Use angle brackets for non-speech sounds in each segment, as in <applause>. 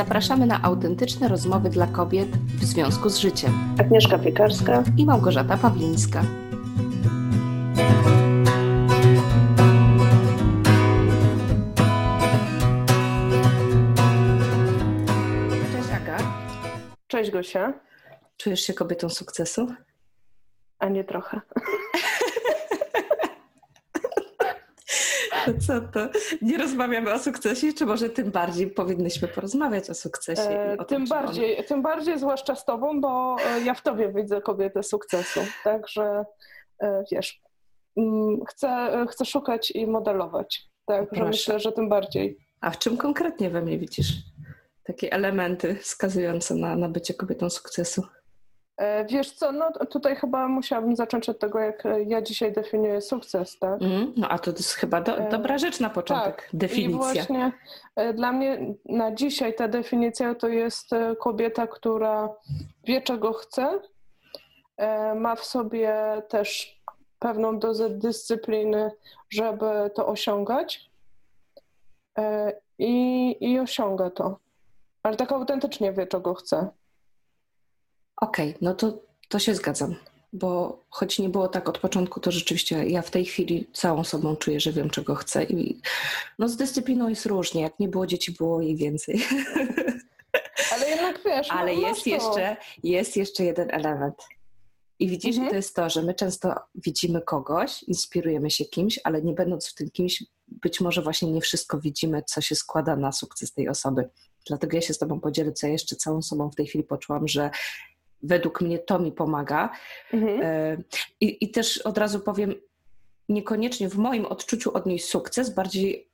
Zapraszamy na autentyczne rozmowy dla kobiet w związku z życiem. Agnieszka Piekarska i Małgorzata Pawlińska. Cześć Aga. Cześć Gosia. Czujesz się kobietą sukcesu? A nie trochę. <laughs> To <laughs> co to? Nie rozmawiamy o sukcesie, czy może tym bardziej powinnyśmy porozmawiać o sukcesie? E, o tym, tym, bardziej, on... tym bardziej, zwłaszcza z tobą, bo e, ja w tobie widzę kobietę sukcesu. Także e, wiesz, mm, chcę, chcę szukać i modelować. Także myślę, że tym bardziej. A w czym konkretnie we mnie widzisz takie elementy wskazujące na, na bycie kobietą sukcesu? E, wiesz co, no tutaj chyba musiałabym zacząć od tego, jak ja dzisiaj definiuję sukces, tak? Mm, no a to jest chyba do, e, dobra rzecz na początek, tak. definicja. I właśnie e, dla mnie na dzisiaj ta definicja to jest kobieta, która wie czego chce, ma w sobie też pewną dozę dyscypliny, żeby to osiągać i, i osiąga to. Ale tak autentycznie wie, czego chce. Okej, okay, no to, to się zgadzam, bo choć nie było tak od początku, to rzeczywiście ja w tej chwili całą sobą czuję, że wiem, czego chcę i no z dyscypliną jest różnie, jak nie było dzieci, było jej więcej. <laughs> Ale jednak wiesz, no, Ale jest jeszcze, jest jeszcze jeden element. I widzisz, mhm. to jest to, że my często widzimy kogoś, inspirujemy się kimś, ale nie będąc w tym kimś, być może właśnie nie wszystko widzimy, co się składa na sukces tej osoby. Dlatego ja się z Tobą podzielę, co jeszcze całą sobą w tej chwili poczułam, że według mnie to mi pomaga. Mhm. E, I, I też od razu powiem, niekoniecznie w moim odczuciu odnieść sukces, bardziej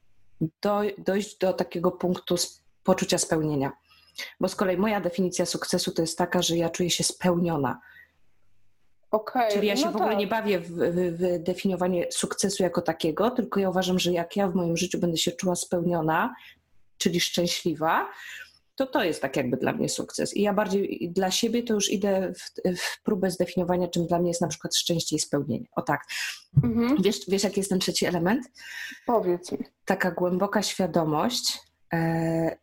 do, dojść do takiego punktu poczucia spełnienia. Bo z kolei moja definicja sukcesu to jest taka, że ja czuję się spełniona. Okay, Czyli ja się no w ogóle tak. nie bawię w, w, w, definiowanie sukcesu jako takiego, tylko ja uważam, że jak ja w moim życiu będę się czuła spełniona, czyli szczęśliwa, to to jest tak jakby dla mnie sukces. I ja bardziej dla siebie to już idę w, w próbę zdefiniowania, czym dla mnie jest na przykład szczęście i spełnienie. O tak. Mhm. Wiesz, wiesz, jaki jest ten trzeci element? Powiedz mi. Taka głęboka świadomość, e,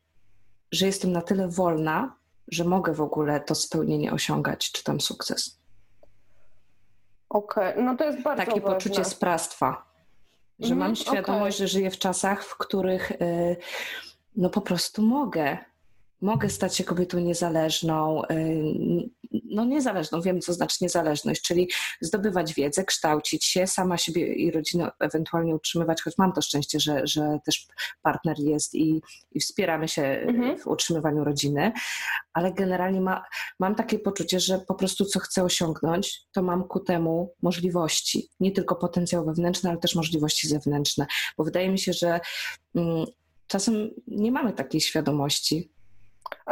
że jestem na tyle wolna, że mogę w ogóle to spełnienie osiągać, czy tam sukces. Okej, okay. no to jest bardzo Takie ważne. poczucie sprawstwa, że mm, mam mhm, świadomość, okay. że żyję w czasach, w których y, no po prostu mogę mogę stać się kobietą niezależną, y, no niezależną, wiem co znaczy niezależność, czyli zdobywać wiedzę, kształcić się, sama siebie i rodzinę ewentualnie utrzymywać, choć mam to szczęście, że, że też partner jest i, i wspieramy się mhm. w utrzymywaniu rodziny, ale generalnie ma, mam takie poczucie, że po prostu co chcę osiągnąć, to mam ku temu możliwości, nie tylko potencjał wewnętrzny, ale też możliwości zewnętrzne, bo wydaje mi się, że mm, czasem nie mamy takiej świadomości,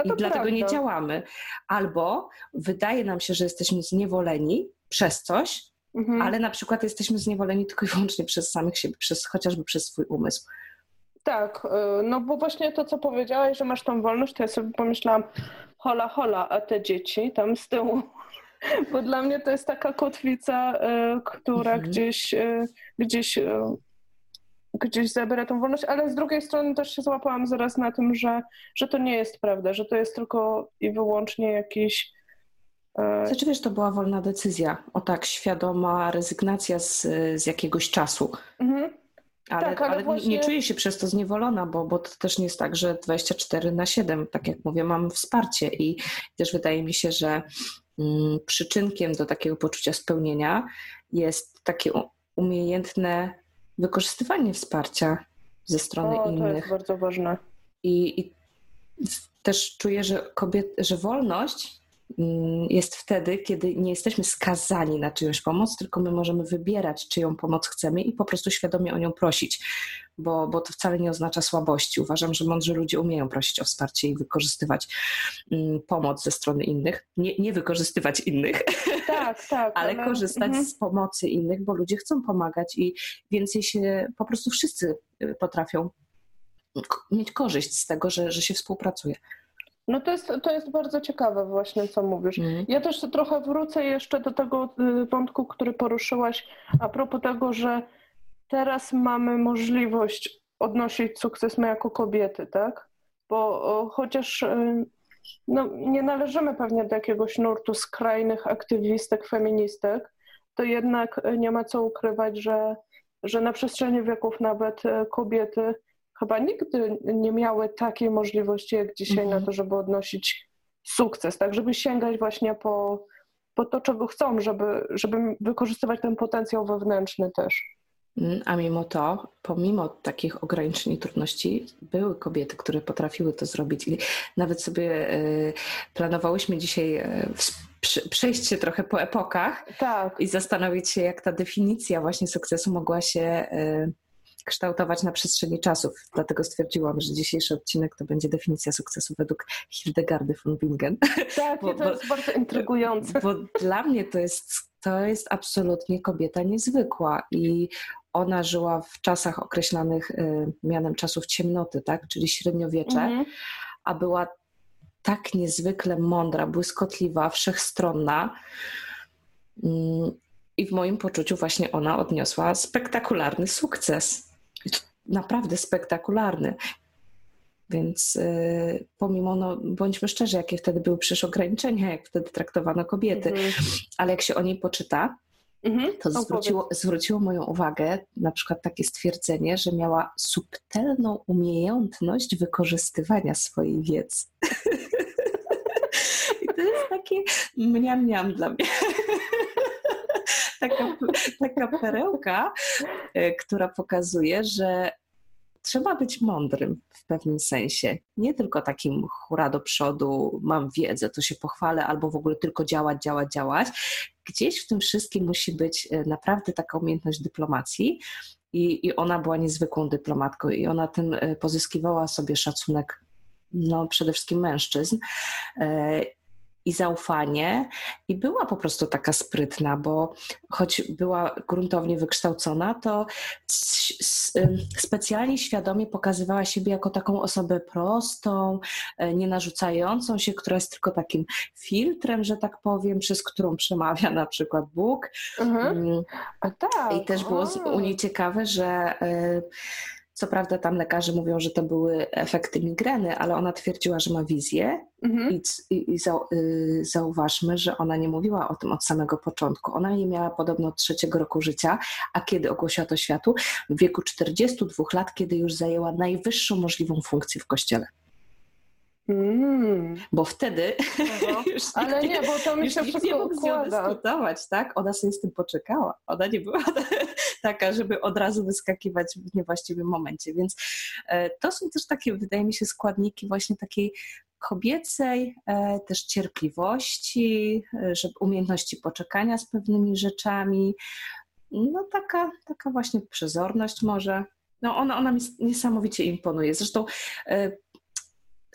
i dlatego prawda. nie działamy. Albo wydaje nam się, że jesteśmy zniewoleni przez coś, mhm. ale na przykład jesteśmy zniewoleni tylko i wyłącznie przez samych siebie, przez, chociażby przez swój umysł. Tak, y, no bo właśnie to, co powiedziałaś, że masz tą wolność, to ja sobie pomyślałam, hola, hola, a te dzieci tam z tyłu. <laughs> Bo dla mnie to jest taka kotwica, y, która mhm. gdzieś, y, gdzieś gdzieś zabiera tą wolność, ale z drugiej strony też się złapałam zaraz na tym, że, że to nie jest prawda, że to jest tylko i wyłącznie jakiś. E... Znaczy wiesz, to była wolna decyzja. O tak, świadoma rezygnacja z, z jakiegoś czasu. Mhm. Ale, tak, ale, ale właśnie... nie czuję się przez to zniewolona, bo, bo to też nie jest tak, że 24 na 7, tak jak mówię, mam wsparcie i też wydaje mi się, że mm, przyczynkiem do takiego poczucia spełnienia jest takie umiejętne wykorzystywanie wsparcia ze strony o, innych. To jest bardzo ważne. I, i też czuję, że, kobiet, że wolność jest wtedy, kiedy nie jesteśmy skazani na czyjąś pomoc, tylko my możemy wybierać, czyją pomoc chcemy i po prostu świadomie o nią prosić, bo, bo to wcale nie oznacza słabości. Uważam, że mądrzy ludzie umieją prosić o wsparcie i wykorzystywać mm, pomoc ze strony innych. Nie, nie wykorzystywać innych, <laughs> tak, tak, ale, ale korzystać mhm. z pomocy innych, bo ludzie chcą pomagać i więcej się po prostu wszyscy y, potrafią mieć korzyść z tego, że, że się współpracuje. No to jest, to jest bardzo ciekawe właśnie, co mówisz. Mm. Ja też trochę wrócę jeszcze do tego y, wątku, który poruszyłaś a propos tego, że teraz mamy możliwość odnosić sukces my jako kobiety, tak? bo chociaż y, no, nie należymy pewnie do jakiegoś nurtu skrajnych aktywistek, feministek, to jednak nie ma co ukrywać, że, że na przestrzeni wieków nawet e, kobiety chyba nigdy nie miały takiej możliwości jak dzisiaj mhm. na to, żeby odnosić sukces, tak, żeby sięgać właśnie po, po to, czego chcą, żeby, żeby wykorzystywać ten potencjał wewnętrzny też. Mm, a mimo to, pomimo takich ograniczeń i trudności, były kobiety, które potrafiły to zrobić. I nawet sobie e, planowałyśmy dzisiaj e, przejść się trochę po epokach tak. i zastanowić się, jak ta definicja właśnie sukcesu mogła się e, kształtować na przestrzeni czasów. Dlatego stwierdziłam, że dzisiejszy odcinek to będzie definicja sukcesu według Hildegardy von Bingen. Tak, bo, to jest bo, bardzo intrygujące. Bo dla mnie to jest, to jest absolutnie kobieta niezwykła i ona żyła w czasach określanych y, mianem czasów ciemnoty, tak? czyli średniowiecze, mhm. a była tak niezwykle mądra, błyskotliwa, wszechstronna. Mm, I w moim poczuciu właśnie ona odniosła spektakularny sukces. Naprawdę spektakularny. Więc y, pomimo, no, bądźmy szczerzy, jakie wtedy były przecież ograniczenia, jak wtedy traktowano kobiety, mhm. ale jak się o niej poczyta, Mhm. To zwróciło, zwróciło moją uwagę na przykład takie stwierdzenie, że miała subtelną umiejętność wykorzystywania swojej wiedzy. <laughs> I to jest takie mniam, mniam dla mnie. Taka, taka perełka, e, która pokazuje, że trzeba być mądrym w pewnym sensie. Nie tylko takim hura do przodu, mam wiedzę, to się pochwalę, albo w ogóle tylko działać, działać, działać. Gdzieś w tym wszystkim musi być e, naprawdę taka umiejętność dyplomacji. I, I ona była niezwykłą dyplomatką, i ona tym e, pozyskiwała sobie szacunek no, przede wszystkim mężczyzn. I zaufanie, i była po prostu taka sprytna, bo choć była gruntownie wykształcona, to specjalnie świadomie pokazywała siebie jako taką osobę prostą, e, nie narzucającą się, która jest tylko takim filtrem, że tak powiem, przez którą przemawia na przykład Bóg. Mhm. Mm. A tak. I też było u niej ciekawe, że e, co prawda tam lekarze mówią, że to były efekty migreny, ale ona twierdziła, że ma wizję mhm. i, i, i y, zauważmy, że ona nie mówiła o tym od samego początku. Ona nie miała podobno od trzeciego roku życia, a kiedy ogłosiła to światu? W wieku 42 lat, kiedy już zajęła najwyższą możliwą funkcję w kościele. Mm. Bo wtedy <laughs> już Ale nie, bo to mi się wszystko nie mógł dyskutować, tak? Ona sobie z tym poczekała. Ona nie była <laughs> taka, żeby od razu wyskakiwać w niewłaściwym momencie. Więc e, to są też takie, wydaje mi się, składniki właśnie takiej kobiecej e, też cierpliwości, e, żeby umiejętności poczekania z pewnymi rzeczami. No taka, taka właśnie przezorność może. No ona, ona mi niesamowicie imponuje. Zresztą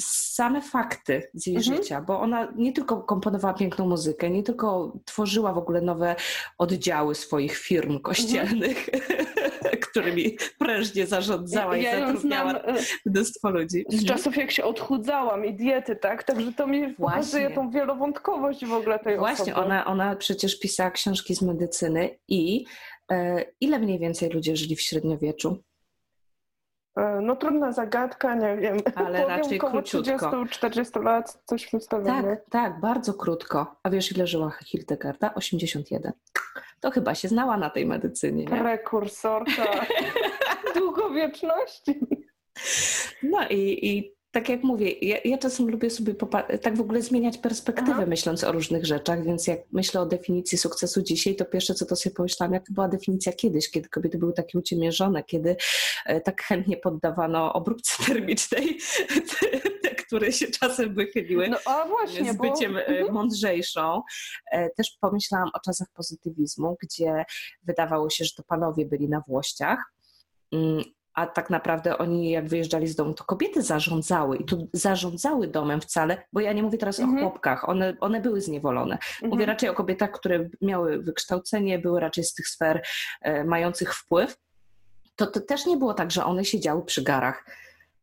same fakty z jej mhm. życia, bo ona nie tylko komponowała piękną muzykę, nie tylko tworzyła w ogóle nowe oddziały swoich firm kościelnych, mhm. <laughs> którymi prężnie zarządzała ja i zatrudniała znam, e, mnóstwo ludzi. Z mhm. czasów jak się odchudzałam i diety, tak? Także to mi pokazuje tą wielowątkowość w ogóle tej Właśnie, osoby. Właśnie, ona, ona przecież pisała książki z medycyny i e, ile mniej więcej ludzie żyli w średniowieczu? E, no trudna zagadka, nie wiem. Ale <laughs> Powiem raczej około króciutko. 30-40 lat, coś w tym Tak, tak, bardzo krótko. A wiesz ile żyła Hildegarda? 81. To chyba się znała na tej medycynie, nie? Prekursorka <laughs> długowieczności. No i, i tak jak mówię, ja, ja czasem lubię sobie tak w ogóle zmieniać perspektywę, Aha. myśląc o różnych rzeczach, więc jak myślę o definicji sukcesu dzisiaj, to pierwsze co to sobie pomyślałam, jak była definicja kiedyś, kiedy kobiety były takie uciemierzone, kiedy e, tak chętnie poddawano obróbce <laughs> termicznej, te, te, które się czasem wychyliły no, a właśnie, z byciem bo... Mhm. mądrzejszą. E, też pomyślałam o czasach pozytywizmu, gdzie wydawało się, że to panowie byli na włościach mm, a tak naprawdę oni jak wyjeżdżali z domu, to kobiety zarządzały i tu zarządzały domem wcale, bo ja nie mówię teraz mhm. o chłopkach, one, one były zniewolone. Mhm. Mówię raczej o kobietach, które miały wykształcenie, były raczej z tych sfer e, mających wpływ. To, to też nie było tak, że one siedziały przy garach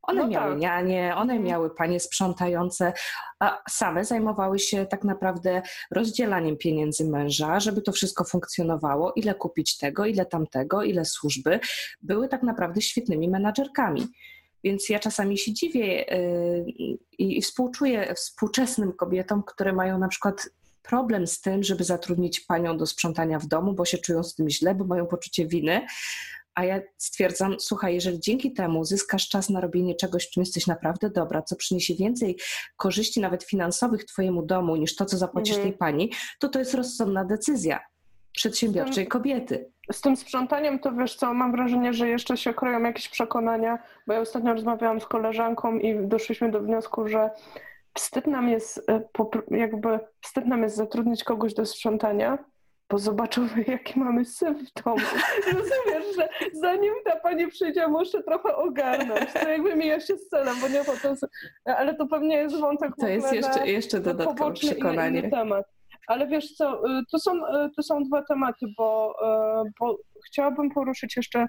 one no miały tak. nianie, one mhm. miały panie sprzątające, a same zajmowały się tak naprawdę rozdzielaniem pieniędzy męża, żeby to wszystko funkcjonowało, ile kupić tego, ile tamtego, ile służby. Były tak naprawdę świetnymi menadżerkami. Więc ja czasami się dziwię i współczuję współczesnym kobietom, które mają na przykład problem z tym, żeby zatrudnić panią do sprzątania w domu, bo się czują z tym źle, bo mają poczucie winy. A ja stwierdzam, słuchaj, jeżeli dzięki temu zyskasz czas na robienie czegoś, czym jesteś naprawdę dobra, co przyniesie więcej korzyści, nawet finansowych Twojemu domu, niż to, co zapłacisz mhm. tej pani, to to jest rozsądna decyzja przedsiębiorczej kobiety. Z tym sprzątaniem to wiesz co, mam wrażenie, że jeszcze się kroją jakieś przekonania, bo ja ostatnio rozmawiałam z koleżanką i doszliśmy do wniosku, że wstyd nam jest e, jakby wstyd nam jest zatrudnić kogoś do sprzątania, bo zobaczymy, <laughs> jaki mamy syf w domu. Rozumiesz, że zanim ta pani przyjdzie, muszę trochę ogarnąć. To jakby mija się z celem, bo nie potem... Ale to pewnie jest wątek To jest jeszcze, jeszcze dodatkowe przekonanie. Inny, temat. Ale wiesz co, y, to są, y, to są dwa tematy, bo, y, bo chciałabym poruszyć jeszcze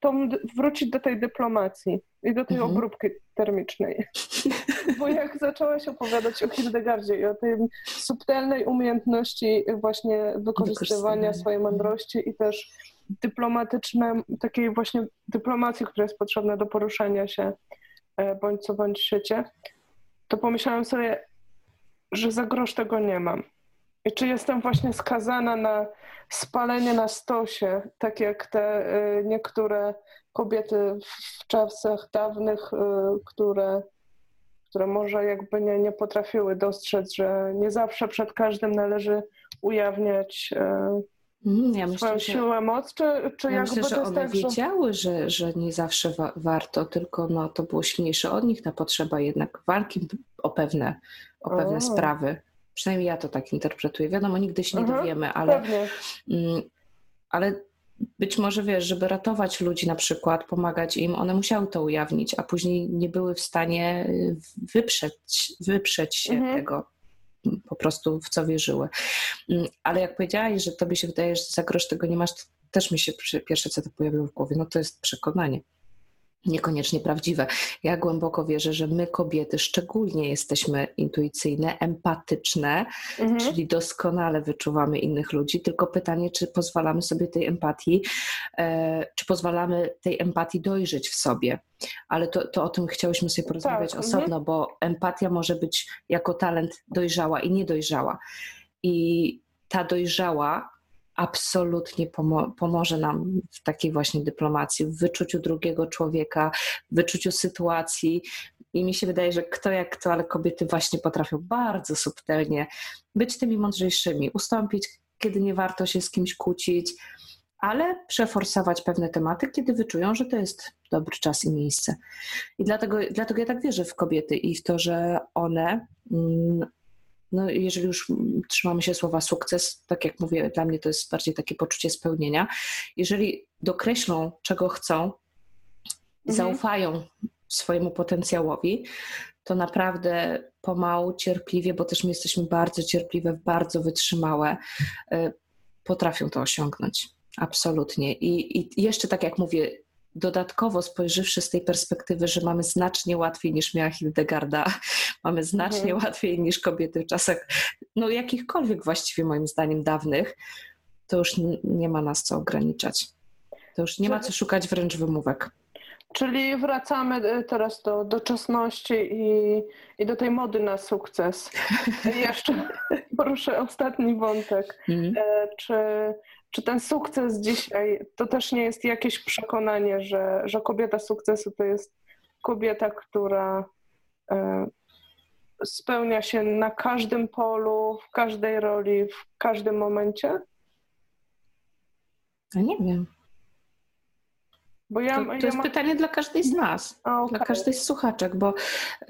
tą, wrócić do tej dyplomacji i do tej mhm. obróbki termicznej. <laughs> Bo jak zaczęłaś opowiadać o Hildegardzie i o tej subtelnej umiejętności właśnie wykorzystywania swojej mądrości i też dyplomatycznej, takiej właśnie dyplomacji, która jest potrzebna do poruszania się e, bądź co bądź świecie, to pomyślałam sobie, że za grosz tego nie mam. I czy jestem właśnie skazana na spalenie na stosie, tak jak te y, niektóre kobiety w czasach dawnych, y, które, które może jakby nie, nie potrafiły dostrzec, że nie zawsze przed każdym należy ujawniać y, mm, ja myślę, swoją siłę, moc, czy, czy ja jakby myślę, że one tak, wiedziały, że, że nie zawsze wa warto, tylko no, to było silniejsze od nich, ta potrzeba jednak walki o pewne, o pewne o. sprawy. Przynajmniej ja to tak interpretuję. Wiadomo, nigdy się nie mhm, dowiemy, ale, mm, ale być może wiesz, żeby ratować ludzi na przykład, pomagać im, one musiały to ujawnić, a później nie były w stanie y, wyprzeć, wyprzeć się mhm. tego po prostu w co wierzyły. Mm, ale jak powiedziałaś, że tobie się wydaje, że za grosz tego nie masz, to też mi się pierwsze co to pojawiło w głowie, no to jest przekonanie niekoniecznie prawdziwe. Ja głęboko wierzę, że my kobiety szczególnie jesteśmy intuicyjne, empatyczne, mhm. czyli doskonale wyczuwamy innych ludzi, tylko pytanie, czy pozwalamy sobie tej empatii, e, czy pozwalamy tej empatii dojrzeć w sobie. Ale to, to o tym chciałyśmy sobie porozmawiać tak, osobno, mhm. bo empatia może być jako talent dojrzała i niedojrzała. I ta dojrzała absolutnie pomo pomoże nam w takiej właśnie dyplomacji, w wyczuciu drugiego człowieka, w wyczuciu sytuacji. I mi się wydaje, że kto jak kto, ale kobiety właśnie potrafią bardzo subtelnie być tymi mądrzejszymi, ustąpić, kiedy nie warto się z kimś kłócić, ale przeforsować pewne tematy, kiedy wyczują, że to jest dobry czas i miejsce. I dlatego, dlatego ja tak wierzę w kobiety i w to, że one mm, no jeżeli już trzymamy się słowa sukces, tak jak mówię, dla mnie to jest bardziej takie poczucie spełnienia. Jeżeli dokreślą, czego chcą, mhm. zaufają swojemu potencjałowi, to naprawdę pomału, cierpliwie, bo też my jesteśmy bardzo cierpliwe, bardzo wytrzymałe, y, potrafią to osiągnąć. Absolutnie. I, I jeszcze tak jak mówię, dodatkowo spojrzywszy z tej perspektywy, że mamy znacznie łatwiej niż miała Hildegarda, <laughs> mamy znacznie mhm. łatwiej niż kobiety w czasach, no jakichkolwiek właściwie moim zdaniem dawnych, to już nie ma nas co ograniczać. To już nie ma co szukać wręcz wymówek. Czyli wracamy e, teraz do doczesności i, i do tej mody na sukces. <laughs> Jeszcze <laughs> poruszę ostatni wątek. Mm. Czy, czy ten sukces dzisiaj to też nie jest jakieś przekonanie, że, że kobieta sukcesu to jest kobieta, która e, spełnia się na każdym polu, w każdej roli, w każdym momencie? Ja nie wiem. Bo ja, to, to ja jest mam... pytanie dla każdej z nas, A, okay. dla każdej z słuchaczek, bo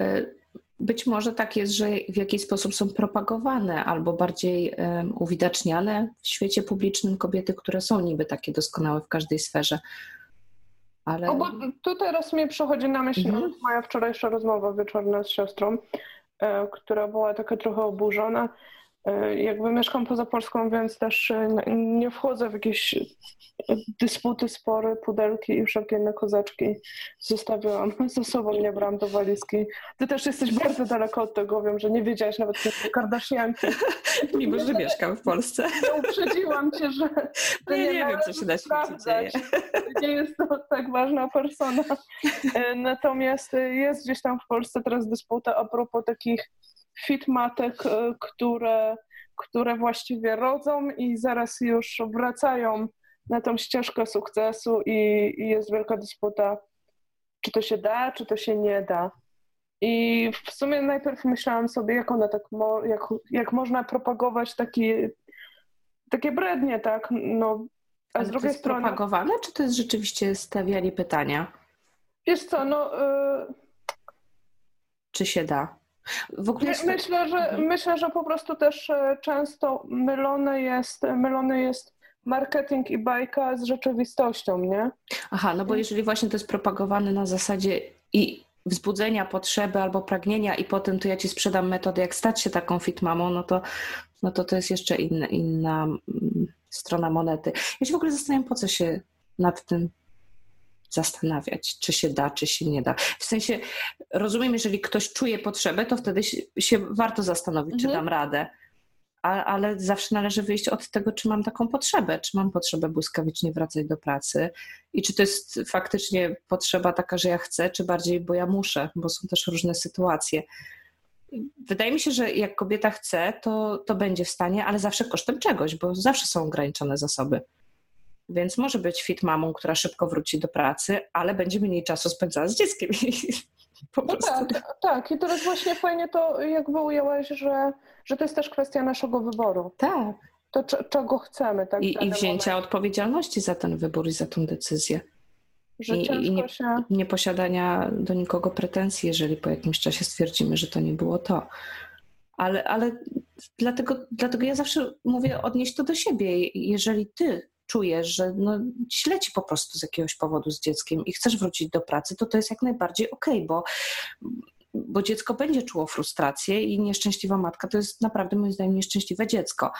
y, być może tak jest, że w jakiś sposób są propagowane albo bardziej um, uwidaczniane w świecie publicznym kobiety, które są niby takie doskonałe w każdej sferze. Ale... O, bo tu teraz mi przychodzi na myśl mhm. moja wczorajsza rozmowa wieczorna z siostrą, e, która była taka trochę oburzona, jakby mieszkam poza Polską, więc też e, nie wchodzę w jakieś dysputy, spory, pudelki i wszelkie inne kozaczki. Zostawiłam <laughs> ze sobą, nie brałam do walizki. Ty też jesteś bardzo daleko od tego, wiem, że nie wiedziałaś nawet o Kardashianki. <laughs> Mimo, że mieszkam w Polsce. <laughs> Uprzedziłam cię, że, że nie, nie wiem, co się na świecie dzieje. Nie jest to tak ważna persona. E, natomiast jest gdzieś tam w Polsce teraz dysputa a propos takich fitmatek, e, które, które właściwie rodzą i zaraz już wracają na tą ścieżkę sukcesu i, i jest wielka dysputa, czy to się da, czy to się nie da. I w sumie najpierw myślałam sobie, jak ona tak, mo, jak, jak można propagować taki, takie brednie, tak? No, a Ale z drugiej to jest strony. propagowane, czy to jest rzeczywiście stawianie pytania? Wiesz co, no. Y... Czy się da? Jest... myślę, że, mhm. myślę, że po prostu też e, często mylony jest, mylony jest marketing i bajka z rzeczywistością, nie? Aha, no bo jeżeli właśnie to jest propagowane na zasadzie i wzbudzenia potrzeby albo pragnienia i potem to ja ci sprzedam metodę, jak stać się taką fit mamą, no to, no to to jest jeszcze inna, inna mm, strona monety. Ja się w ogóle zastanawiam, po co się nad tym zastanawiać, czy się da, czy się nie da. W sensie, rozumiem, jeżeli ktoś czuje potrzebę, to wtedy się, się warto zastanowić, mhm. czy dam radę. A, ale zawsze należy wyjść od tego, czy mam taką potrzebę, czy mam potrzebę błyskawicznie wracać do pracy i czy to jest faktycznie potrzeba taka, że ja chcę, czy bardziej, bo ja muszę, bo są też różne sytuacje. Wydaje mi się, że jak kobieta chce, to, to będzie w stanie, ale zawsze kosztem czegoś, bo zawsze są ograniczone zasoby. Więc może być fit mamą, która szybko wróci do pracy, ale będzie mniej czasu spędzała z dzieckiem. <laughs> po no tak, tak. I teraz właśnie fajnie to jakby ujęłaś, że, że to jest też kwestia naszego wyboru. Tak. To czego chcemy. Tak, I, I wzięcia moment. odpowiedzialności za ten wybór i za tą decyzję. Że I, i nie, się... nie posiadania do nikogo pretensji, jeżeli po jakimś czasie stwierdzimy, że to nie było to. Ale, ale dlatego, dlatego ja zawsze mówię odnieść to do siebie. Jeżeli ty czujesz, że no, źle ci po prostu z jakiegoś powodu z dzieckiem i chcesz wrócić do pracy, to to jest jak najbardziej okej, okay, bo, bo dziecko będzie czuło frustrację i nieszczęśliwa matka to jest naprawdę moim zdaniem nieszczęśliwe dziecko.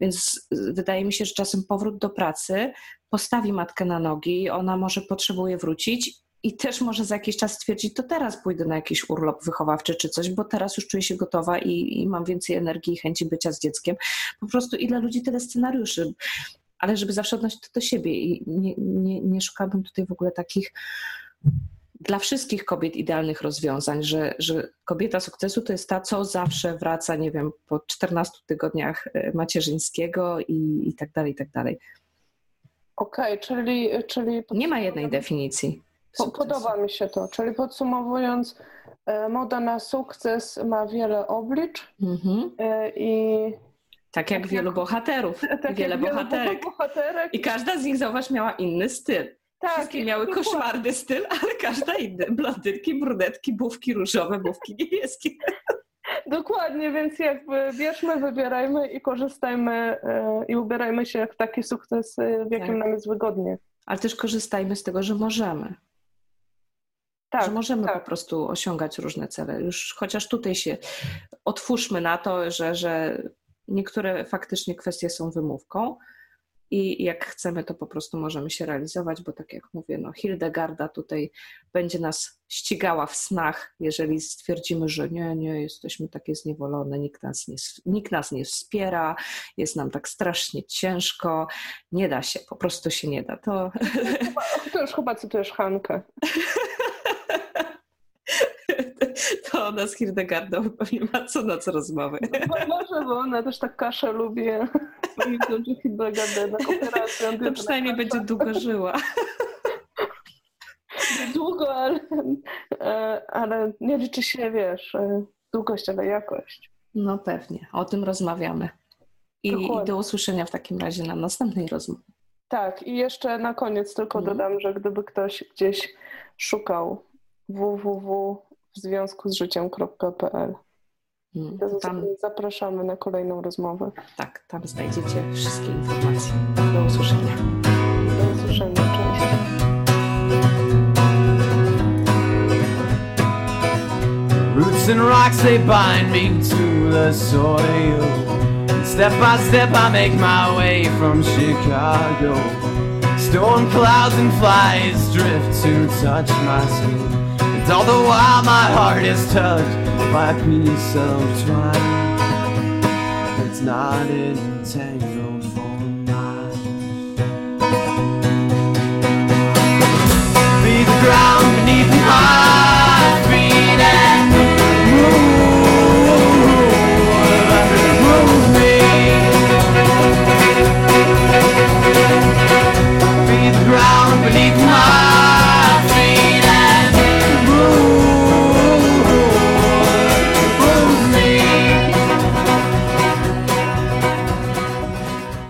Więc wydaje mi się, że czasem powrót do pracy postawi matkę na nogi, ona może potrzebuje wrócić i też może za jakiś czas stwierdzić, to teraz pójdę na jakiś urlop wychowawczy czy coś, bo teraz już czuję się gotowa i, i, mam więcej energii i chęci bycia z dzieckiem. Po prostu ile ludzi tyle scenariuszy ale żeby zawsze odnosić to do siebie i nie, nie, nie szukałabym tutaj w ogóle takich dla wszystkich kobiet idealnych rozwiązań, że, że kobieta sukcesu to jest ta, co zawsze wraca, nie wiem, po 14 tygodniach e, macierzyńskiego i, i tak dalej, i tak dalej. Okej, okay, czyli, czyli... Nie ma jednej definicji. Po, podoba mi się to. Czyli podsumowując, e, moda na sukces ma wiele oblicz mhm. E, i tak jak tak wielu jak, bohaterów, <laughs> tak wiele <laughs> bohaterek. I każda z nich, zauważ, miała inny styl. Tak, Wszystkie miały koszmarny styl, ale każda inny. Blondynki, brunetki, bówki różowe, bówki niebieskie. <laughs> Dokładnie, więc jakby bierzmy, wybierajmy i korzystajmy yy, i ubierajmy się w taki sukces, yy, w jakim tak. nam jest wygodnie. Ale też korzystajmy z tego, że możemy. Tak, że możemy tak. po prostu osiągać różne cele. Już chociaż tutaj się otwórzmy na to, że, że Niektóre faktycznie kwestie są wymówką i jak chcemy, to po prostu możemy się realizować, bo tak jak mówię, no Hildegarda tutaj będzie nas ścigała w snach, jeżeli stwierdzimy, że nie, nie, jesteśmy takie zniewolone, nikt nas nie, nikt nas nie wspiera, jest nam tak strasznie ciężko, nie da się, po prostu się nie da. To, to już chyba cytujesz Hankę. <laughs> to ona z Hildegardą pewnie ma co noc rozmowy. No, może, bo ona też tak kaszę lubi. Pamiętam, Hildegardę na operację. To przynajmniej będzie długo żyła. Długo, ale, e, ale nie liczy się, wiesz, e, długość, ale jakość. No pewnie, o tym rozmawiamy. I, I, do usłyszenia w takim razie na następnej rozmowie. Tak, i jeszcze na koniec tylko mhm. dodam, że gdyby ktoś gdzieś szukał www w związku z życiem.pl. Hmm, tam... Zapraszamy na kolejną rozmowę. Tak, tam znajdziecie wszystkie informacje. Do usłyszenia. Do usłyszenia. Cześć. Roots and rocks they bind me to the soil. Step by step I make my way from Chicago. Storm clouds and flies drift to touch my skin. And all the while my heart is touched by a piece of twine It's not entangled for mine Be the ground beneath my feet and move, move me. Be the ground beneath my